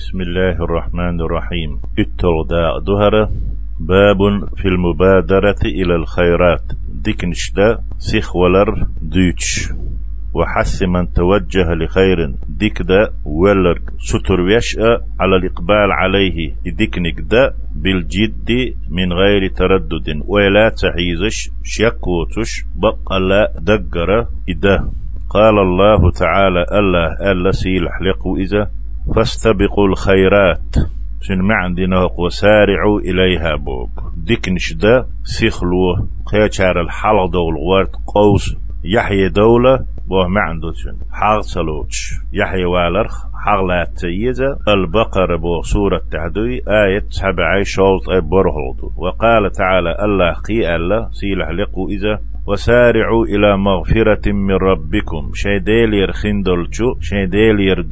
بسم الله الرحمن الرحيم التغداء دهرة باب في المبادرة إلى الخيرات ديكنشدا سيخ ولر دوتش وحث من توجه لخير ديكدا ولر ستر ويشأ على الإقبال عليه ديكنك دا بالجد من غير تردد ولا تحيزش شكوتش بقى دقر إده قال الله تعالى الله ألا سيلح لقو إذا فاستبقوا الخيرات. شن ما عندنا وسارعوا إليها بوب. ديكنش دا سيخلو قيشار الحلق دول غوارت قوس. يحيى دولة بوه ما عنده شن حاغ سلوش. يحيى والرخ حغلات تيزة البقرة بو سورة تعدوي آية سبعي شوط برهلدو وقال تعالى الله قي الله سيلح لقو إذا وسارعوا إلى مغفرة من ربكم. شي ديلير خندلچو شي ديلير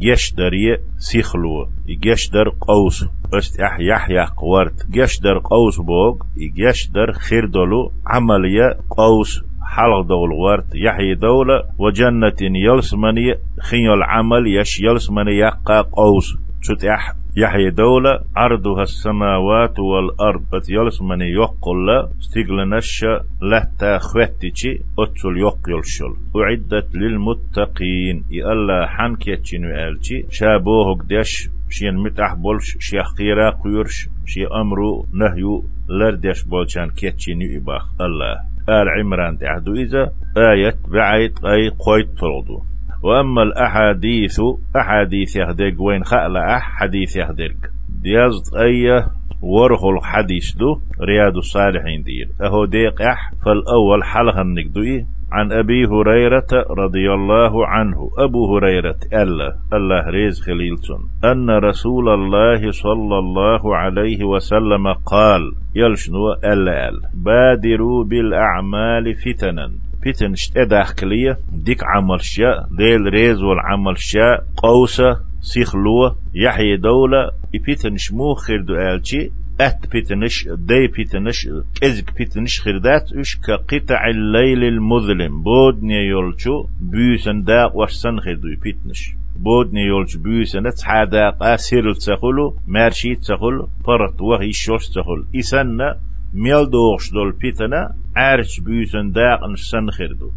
يشدر سيخلو يشدر قوس. است اح يحيى قورت يشدر قوس بوغ يشدر خيردلو عملية قوس. حلق دول ورت يحيى دولة. وجنة يلسمني خيال العمل يش يلسمني يقى قوس. شت اح يحيى دولة عرضها السماوات والأرض. بس يلس من يقول استغلنش لتا خوتيشي أتل يقل شل. أعدت للمتقين. يألا حنك يتشين وآلشي شابوه قدش شين متح بولش شي خيرا قيرش شي أمرو نهيو لردش بولشان كيتشين يباخ. الله آل عمران تعدو إذا آية بعيد أي قويت فرضو وأما الأحاديث أحاديث يهدق وين خأل أح حديث يهدق ديازت أي ورخ الحديث دو رياض الصالحين دير. أهو ديق أح فالأول حلقة النقدوي عن أبي هريرة رضي الله عنه. أبو هريرة ألا الله ريز خليلتون أن رسول الله صلى الله عليه وسلم قال يلشنو ألا أل بادروا بالأعمال فتنا. بيتن اداخلية ديك عمل شاء ديل ريز والعمل شاء قوسة سيخلوة يحيي دولة بيتن شمو خير دو آلشي ات بيتنش دي بيتنش كزك بيتنش خردات اش كقطع الليل المظلم بودني يولشو بيسن داق وشسن خردو بيتنش بودني يولش بيسن تحاداق اسيرل تسخلو مارشي تسخلو فرط وهي شوش تسخل إسنة ميل دوغش دول بيتنا عارش بيسن داق نشسن خردو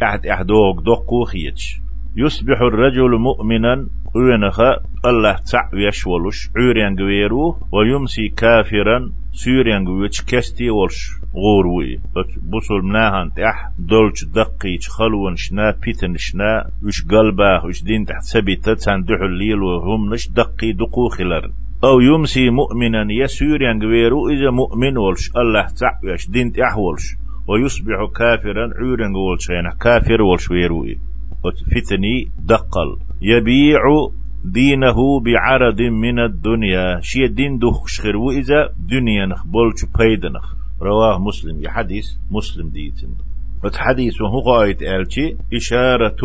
تحت إحدوغ دقو خيتش. يصبح الرجل مؤمنا وينخ الله تع يشولش عوريان غويرو ويمسي كافرا سوريان غويتش كستي ولش غوروي. بوصل مناهن تح دولش دقيش خلون شنا بيتن شنا وش قلبه وش دين تحت سبيتة تندح الليل وهم نش دقي دقو خلر. أو يمسي مؤمنا يسير ينقويرو إذا مؤمن ولش. الله تعويش دين تحولش ويصبح كافرا عورا ولش يعني كافر ولش ويروي. فتني دقل. يبيع دينه بعرض من الدنيا. شي دين دخش خير وإذا دنيا نخ بولش بيدنخ. رواه مسلم. يحديث مسلم ديتن. وتحديث وهو قايت آلتي إشارة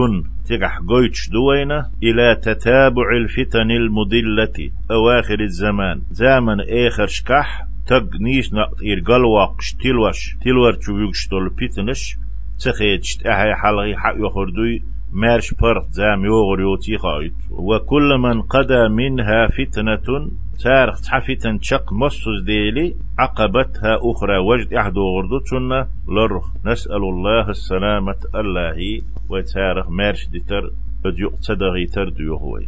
تقح قويتش دوينة إلى تتابع الفتن المضلة أواخر الزمان زمن آخر شكح تق نيش نقطير قلواقش تلوش تلور تشويقش تول بيتنش تخيتش أحي حلغي حق يخردوي مارش برت زام يوغر يوتي خايت وكل من قدى منها فتنة تارخ تحفتن شق مصوز ديلي عقبتها أخرى وجد أحد غردوتنا لرخ نسأل الله السلامة الله وتارخ مارش ديتر أديو تدغي تردو يهوي